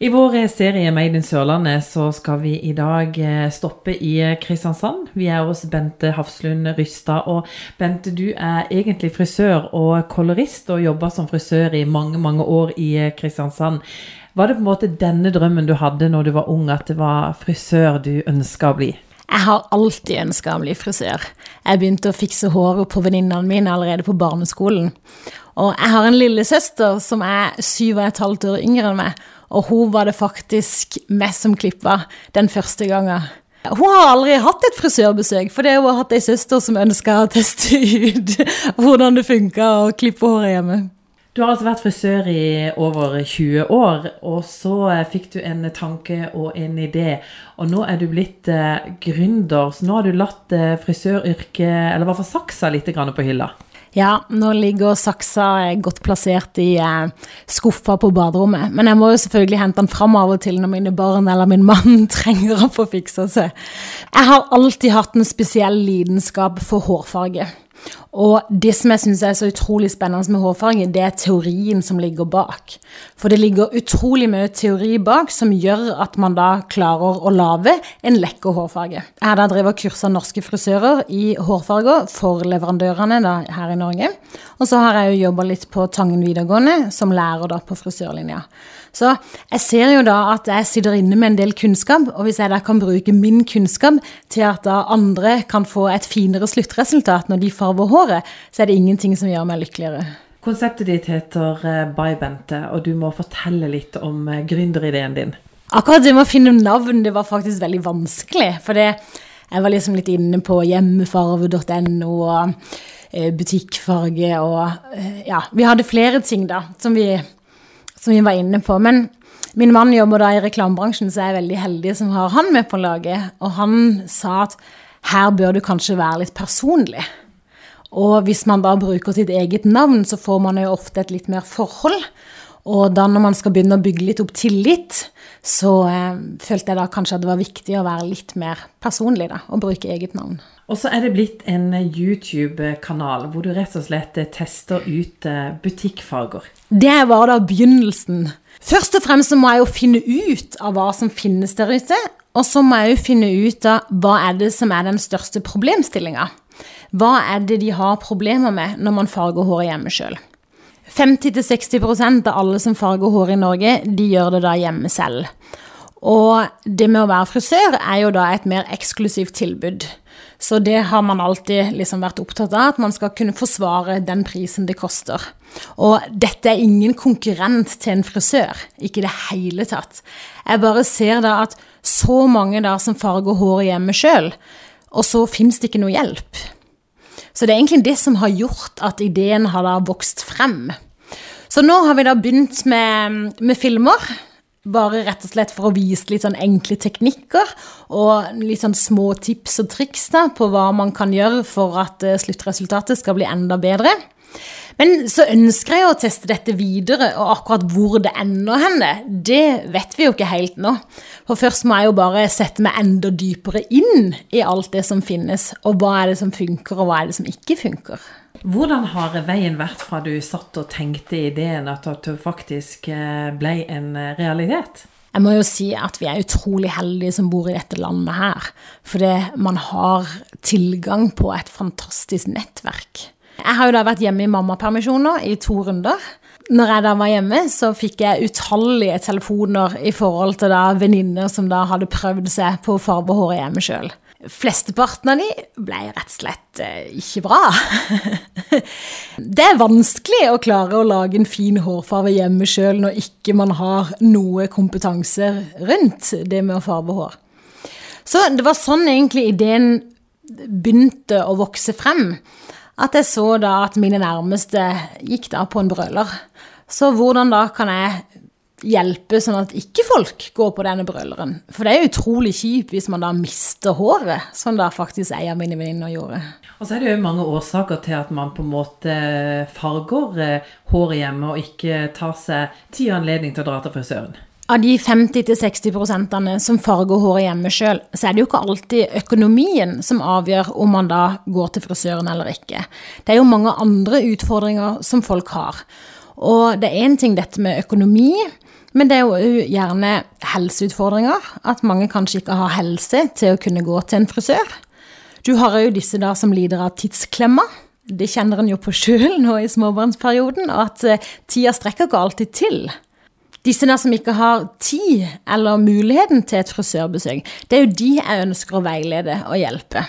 I vår serie Made in Sørlandet så skal vi i dag eh, stoppe i Kristiansand. Vi er hos Bente Hafslund Rystad. Og Bente, du er egentlig frisør og kolorist og jobber som frisør i mange, mange år i Kristiansand. Var det på en måte denne drømmen du hadde når du var ung, at det var frisør du ønska å bli? Jeg har alltid ønska å bli frisør. Jeg begynte å fikse håret på venninnene mine allerede på barneskolen. Og jeg har en lillesøster som er syv og et halvt år yngre enn meg. Og hun var det faktisk meg som klippa den første gangen. Hun har aldri hatt et frisørbesøk, for det hun har hatt ei søster som ønska å teste ut hvordan det funka å klippe håret hjemme. Du har altså vært frisør i over 20 år, og så eh, fikk du en tanke og en idé. Og nå er du blitt eh, gründer, så nå har du latt eh, frisøryrket, eller i hvert fall saksa, litt på hylla. Ja, nå ligger saksa godt plassert i eh, skuffa på baderommet. Men jeg må jo selvfølgelig hente den fram av og til når mine barn eller min mann trenger å få fiksa seg. Jeg har alltid hatt en spesiell lidenskap for hårfarge. Og det som jeg syns er så utrolig spennende med hårfarge, det er teorien som ligger bak. For det ligger utrolig mye teori bak som gjør at man da klarer å lage en lekker hårfarge. Jeg har da drevet kurs av norske frisører i hårfarger for leverandørene da, her i Norge. Og så har jeg jo jobba litt på Tangen videregående som lærer da på frisørlinja. Så jeg ser jo da at jeg sitter inne med en del kunnskap, og hvis jeg da kan bruke min kunnskap til at da andre kan få et finere sluttresultat når de farger håret, så er det ingenting som gjør meg lykkeligere. Konseptet ditt heter Bybente, By Bente, og du må fortelle litt om eh, gründerideen din. Akkurat det med å finne navn, det var faktisk veldig vanskelig. For det, jeg var liksom litt inne på hjemmefarve.no og eh, butikkfarge og Ja, vi hadde flere ting, da, som vi som vi var inne på. Men min mann jobber da i reklamebransjen, så jeg er veldig heldig som har han med på laget. Og han sa at her bør du kanskje være litt personlig. Og hvis man da bruker sitt eget navn, så får man jo ofte et litt mer forhold. Og da når man skal begynne å bygge litt opp tillit, så eh, følte jeg da kanskje at det var viktig å være litt mer personlig, da, og bruke eget navn. Og så er det blitt en YouTube-kanal hvor du rett og slett tester ut eh, butikkfarger. Det var da begynnelsen. Først og fremst så må jeg jo finne ut av hva som finnes der ute. Og så må jeg jo finne ut av hva er det som er den største problemstillinga. Hva er det de har problemer med når man farger håret hjemme sjøl? 50-60% av alle som farger hår i Norge, de gjør det da hjemme selv. Og det med å være frisør er jo da et mer eksklusivt tilbud. Så det har man alltid liksom vært opptatt av, at man skal kunne forsvare den prisen det koster. Og dette er ingen konkurrent til en frisør, ikke i det hele tatt. Jeg bare ser da at så mange da som farger håret hjemme sjøl, og så fins det ikke noe hjelp. Så det er egentlig det som har gjort at ideen har da vokst frem. Så nå har vi da begynt med, med filmer. Bare rett og slett for å vise litt sånn enkle teknikker og litt sånn små tips og triks da, på hva man kan gjøre for at eh, sluttresultatet skal bli enda bedre. Men så ønsker jeg å teste dette videre, og akkurat hvor det ender henne, det vet vi jo ikke helt nå. For først må jeg jo bare sette meg enda dypere inn i alt det som finnes, og hva er det som funker, og hva er det som ikke funker. Hvordan har veien vært fra du satt og tenkte ideen, at det faktisk eh, ble en eh, realitet? Jeg må jo si at vi er utrolig heldige som bor i dette landet her. Fordi man har tilgang på et fantastisk nettverk. Jeg har jo da vært hjemme i mammapermisjoner i to runder. Når jeg da var hjemme, så fikk jeg utallige telefoner i forhold til da venninner som da hadde prøvd seg på å farge håret hjemme sjøl. Flesteparten av de ble rett og slett eh, ikke bra. det er vanskelig å klare å lage en fin hårfarge hjemme sjøl når ikke man har noe kompetanse rundt det med å farge hår. Så det var sånn egentlig ideen begynte å vokse frem. At jeg så da at mine nærmeste gikk da på en brøler. Så hvordan da kan jeg hjelpe sånn at ikke folk går på denne brøleren? For det er utrolig kjipt hvis man da mister håret, som da faktisk ei av mine venninner gjorde. Og så er det jo mange årsaker til at man på en måte farger eh, håret hjemme og ikke tar seg tid og anledning til å dra til frisøren. Av de 50-60% som farger håret hjemme sjøl, så er det jo ikke alltid økonomien som avgjør om man da går til frisøren eller ikke. Det er jo mange andre utfordringer som folk har. Og det er én ting dette med økonomi, Men det er jo gjerne helseutfordringer. At mange kanskje ikke har helse til å kunne gå til en frisør. Du har jo disse da som lider av tidsklemma. Det kjenner en jo på sjøl nå i småbarnsperioden, og at eh, tida strekker ikke alltid til. Disse der som ikke har tid eller muligheten til et frisørbesøk, det er jo de jeg ønsker å veilede og hjelpe.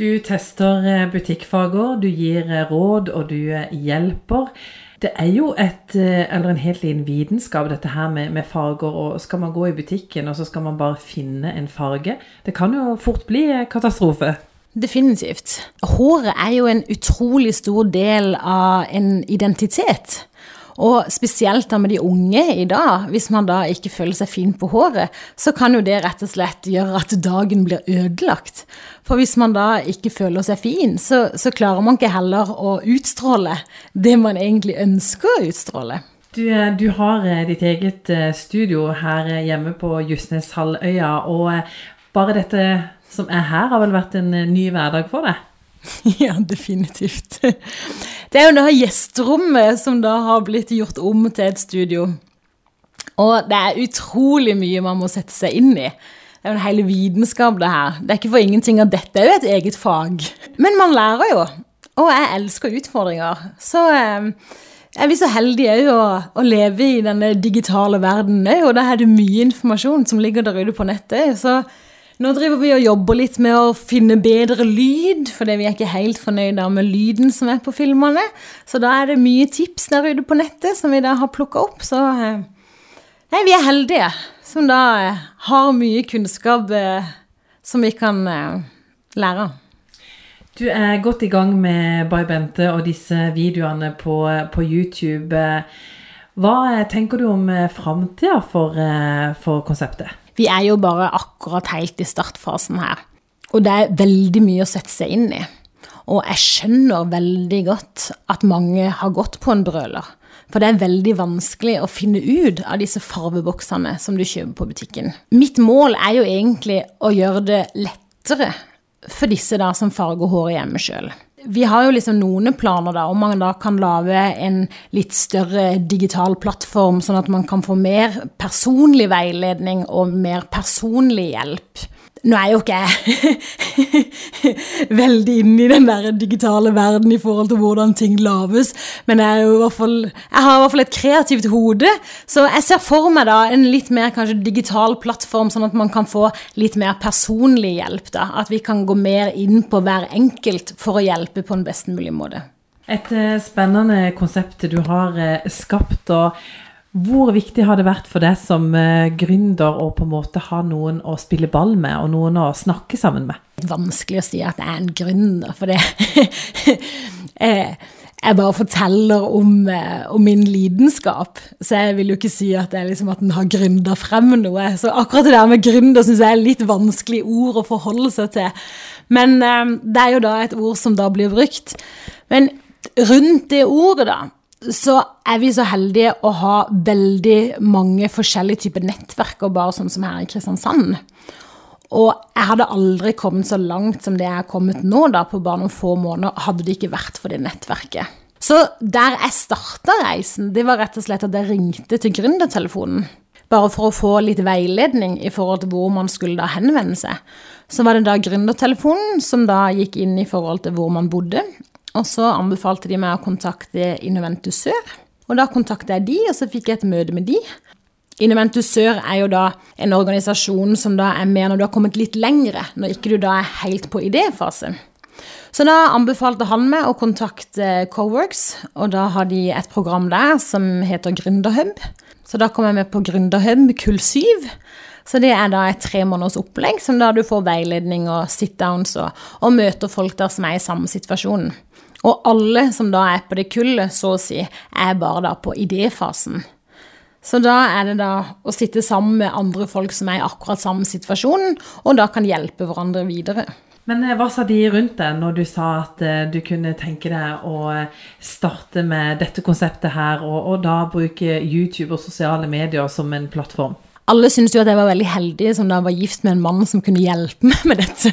Du tester butikkfager, butikkfarger, du gir eh, råd og du hjelper. Det er jo et, eller en helt liten vitenskap, dette her med, med, farger. og Skal man gå i butikken og så skal man bare finne en farge? Det kan jo fort bli katastrofe. Definitivt. Håret er jo en utrolig stor del av en identitet. Og spesielt da med de unge i dag, hvis man da ikke føler seg fin på håret, så kan jo det rett og slett gjøre at dagen blir ødelagt. For hvis man da ikke føler seg fin, så, så klarer man ikke heller å utstråle det man egentlig ønsker å utstråle. Du, eh, du, har eh, ditt eget eh, studio her hjemme på Justneshalvøya, og bare dette som er her, har vel vært en ny hverdag for deg? Ja, definitivt. Det er jo det gjesterommet som da har blitt gjort om til et studio. Og det er utrolig mye man må sette seg inn i. Det er jo en hel vitenskap, det her. Det er ikke for ingenting at dette er jo et eget fag. Men man lærer jo. Og jeg elsker utfordringer. Så eh, er vi så heldige òg å, å, leve i denne digitale verden òg, og da er det mye informasjon som ligger der ute på nettet. Så nå driver vi og jobber litt med å finne bedre lyd, fordi vi er ikke helt fornøyde med lyden som er på filmene. Så da er det mye tips der ute på nettet som vi da har plukka opp. Så eh, nei, vi er heldige som da eh, har mye kunnskap eh, som vi kan lære. Du er godt i gang med Bay Bente og disse videoene på, på YouTube. Hva tenker du om framtida for, for konseptet? Vi er jo bare akkurat helt i startfasen her. Og det er veldig mye å sette seg inn i. Og jeg skjønner veldig godt at mange har gått på en brøler. For det er veldig vanskelig å finne ut av disse farveboksene som du kjøper på butikken. Mitt mål er jo egentlig å gjøre det lettere for disse da som farger håret hjemme sjøl. Vi har jo liksom noen planer da, om man da kan lage en litt større digital plattform, sånn at man kan få mer personlig veiledning og mer personlig hjelp. Nå er jo ikke jeg veldig inne i den der digitale verden i forhold til hvordan ting lages, men jeg, fall, jeg, har i hvert fall et kreativt hode, så jeg ser for meg da en litt mer kanskje digital plattform, sånn at man kan få litt mer personlig hjelp. da, At vi kan gå mer inn på hver enkelt for å hjelpe på en best mulig måte. Et eh, spennende konsept du har eh, skapt. og hvor viktig har det vært for deg som uh, gründer å på en måte ha noen å spille ball med, og noen å snakke sammen med? Vanskelig å si at jeg er en gründer, for det Jeg bare forteller om, uh, om, min lidenskap, så jeg vil jo ikke si at, er liksom at den har gründa frem noe. Så akkurat det der med gründer syns jeg er litt vanskelig ord å forholde seg til. Men det er jo da et ord som da blir brukt. Men rundt det ordet, da så er vi så heldige å ha veldig mange forskjellige typer nettverk, og bare sånn som her i Kristiansand. Og jeg hadde aldri kommet så langt som det jeg har kommet nå, da, på bare noen få måneder, hadde det ikke vært for det nettverket. Så der jeg starta reisen, det var rett og slett at jeg ringte til gründertelefonen. Bare for å få litt veiledning i forhold til hvor man skulle da henvende seg. Så var det da gründertelefonen som da gikk inn i forhold til hvor man bodde, og så anbefalte de meg å kontakte Innoventus Sør. Og da kontakta jeg de, og så fikk jeg et møte med de. Innoventus Sør er jo da en organisasjon som da er med når du har kommet litt lengre, når ikke du da er helt på idéfase. Så da anbefalte han meg å kontakte Coworks, og da har de et program der som heter Gründerhub. Så da kom jeg med på Gründerhub kull 7. Så det er da et tre måneders opplegg som da du får veiledning og sit-downs og, og møter folk der som er i samme situasjon. Og alle som da er på det kullet, så å si, er bare da på idéfasen. Så da er det da å sitte sammen med andre folk som er i akkurat samme situasjon, og da kan hjelpe hverandre videre. Men eh, hva sa de rundt deg når du sa at eh, du kunne tenke deg å eh, starte med dette konseptet her, og, og da bruke YouTube og sosiale medier som en plattform? Alle syntes jo at jeg var veldig heldig som da var gift med en mann som kunne hjelpe meg med dette.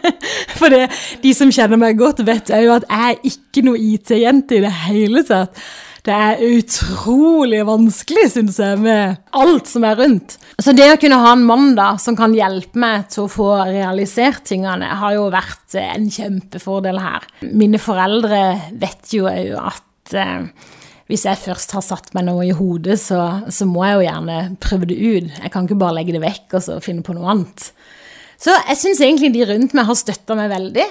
For det, de som kjenner meg godt, vet jo at jeg er ikke noe IT-jente i det hele tatt. Det er utrolig vanskelig, syns jeg, med alt som er rundt. Så det å kunne ha en mann da, som kan hjelpe meg til å få realisert tingene, har jo vært en kjempefordel her. Mine foreldre vet jo òg at eh, hvis jeg først har satt meg noe i hodet, så, så, må jeg jo gjerne prøve det ut. Jeg kan ikke bare legge det vekk og så finne på noe annet. Så jeg syns egentlig de rundt meg har støtta meg veldig.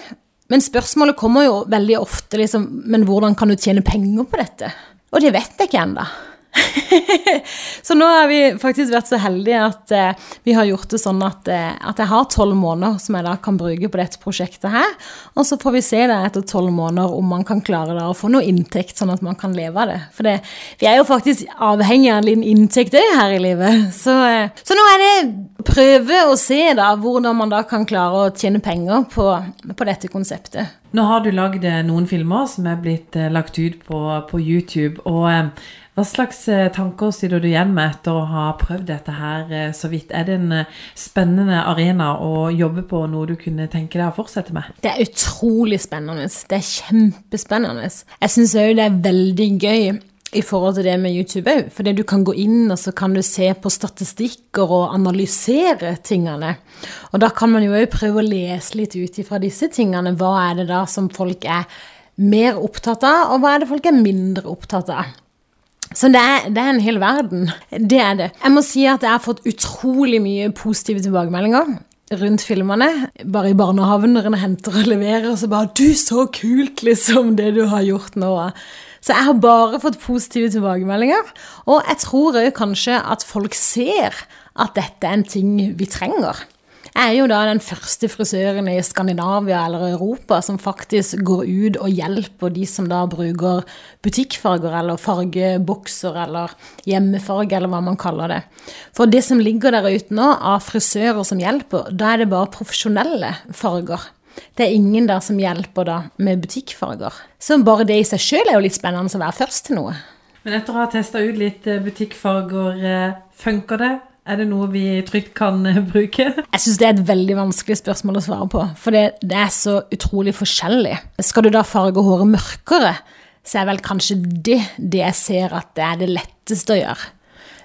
Men spørsmålet kommer jo veldig ofte liksom Men hvordan kan du tjene penger på dette? Og det vet jeg ikke ennå. så nå har vi faktisk vært så heldige at eh, vi har gjort det sånn at, eh, at jeg har tolv måneder som jeg da kan bruke på dette prosjektet her. Og så får vi se det etter tolv måneder om man kan klare da å få noe inntekt, sånn at man kan leve av det. For det, vi er jo faktisk avhengig av en inntekt òg her i livet. Så, eh, så, nå er det prøve å se da hvordan man da kan klare å tjene penger på, på dette konseptet. Nå har du lagd eh, noen filmer som er blitt eh, lagt ut på, på YouTube. og eh, hva slags tanker sitter du igjen med etter å ha prøvd dette her så vidt? Er det en spennende arena å jobbe på, noe du kunne tenke deg å fortsette med? Det er utrolig spennende. Det er kjempespennende. Jeg syns òg det er veldig gøy i forhold til det med YouTube òg. For du kan gå inn og så kan du se på statistikker og analysere tingene. Og da kan man jo òg prøve å lese litt ut ifra disse tingene. Hva er det da som folk er mer opptatt av, og hva er det folk er mindre opptatt av? Så det er, det er, en hel verden. Det er det. Jeg må si at jeg har fått utrolig mye positive tilbakemeldinger rundt filmene. Bare i barnehagen når en henter og leverer, så bare 'Du, så kult, liksom, det du har gjort nå'. Så jeg har bare fått positive tilbakemeldinger. Og jeg tror kanskje at folk ser at dette er en ting vi trenger. Jeg er jo da den første frisøren i Skandinavia eller Europa som faktisk går ut og hjelper de som da bruker butikkfarger eller fargebokser eller hjemmefarge eller hva man kaller det. For det som ligger der ute nå av frisører som hjelper, da er det bare profesjonelle farger. Det er ingen der som hjelper da med butikkfarger. Så bare det i seg sjøl er jo litt spennende å være først til noe. Men etter å ha testa ut litt eh, butikkfarger, eh, funker det? Er det noe vi trygt kan bruke? Jeg syns det er et veldig vanskelig spørsmål å svare på. For det, det er så utrolig forskjellig. Skal du da farge håret mørkere, så er vel kanskje det det jeg ser at det er det letteste å gjøre.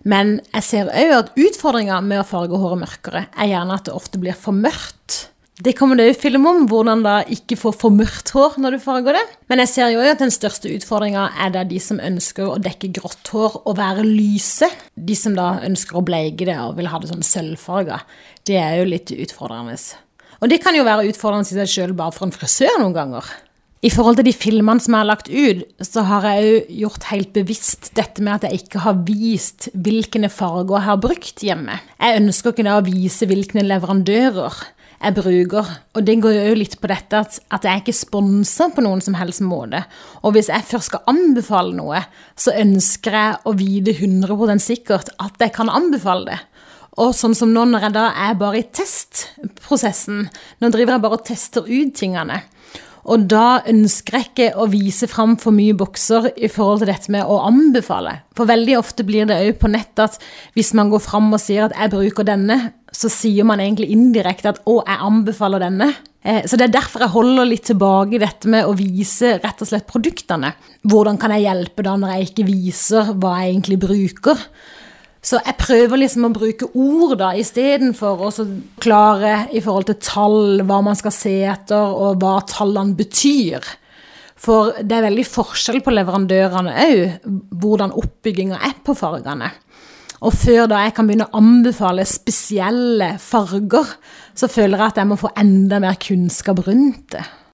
Men jeg ser òg at utfordringa med å farge håret mørkere er gjerne at det ofte blir for mørkt. Det kommer det òg film om, hvordan da ikke få for mørkt hår når du farger det. Men jeg ser jo at den største utfordringa er da de som ønsker å dekke grått hår og være lyse. De som da ønsker å bleike det og vil ha det sånn sølvfarga. Det er jo litt utfordrende. Og det kan jo være utfordrende i seg sjøl bare for en frisør noen ganger. I forhold til de filmene som jeg har lagt ut, så har jeg jo gjort helt bevisst dette med at jeg ikke har vist hvilke farger jeg har brukt hjemme. Jeg ønsker ikke da å vise hvilke leverandører jeg bruker. Og det går jo litt på dette at, at jeg ikke sponsa på noen som helst måte. Og hvis jeg først skal anbefale noe, så ønsker jeg å vite 100 sikkert at jeg kan anbefale det. Og sånn som nå når jeg da er bare i testprosessen, nå driver jeg bare og tester ut tingene. Og da ønsker jeg ikke å vise fram for mye bokser i forhold til dette med å anbefale. For veldig ofte blir det òg på nett at hvis man går fram og sier at jeg bruker denne, så sier man egentlig indirekte at 'å, jeg anbefaler denne'. Eh, så det er derfor jeg holder litt tilbake dette med å vise rett og slett produktene. Hvordan kan jeg hjelpe da når jeg ikke viser hva jeg egentlig bruker? Så jeg prøver liksom å bruke ord da istedenfor å klare i forhold til tall hva man skal se etter, og hva tallene betyr. For det er veldig forskjell på leverandørene òg, hvordan oppbygginga er på fargene. Og før da jeg kan begynne å anbefale spesielle farger, så føler jeg at jeg må få enda mer kunnskap rundt det.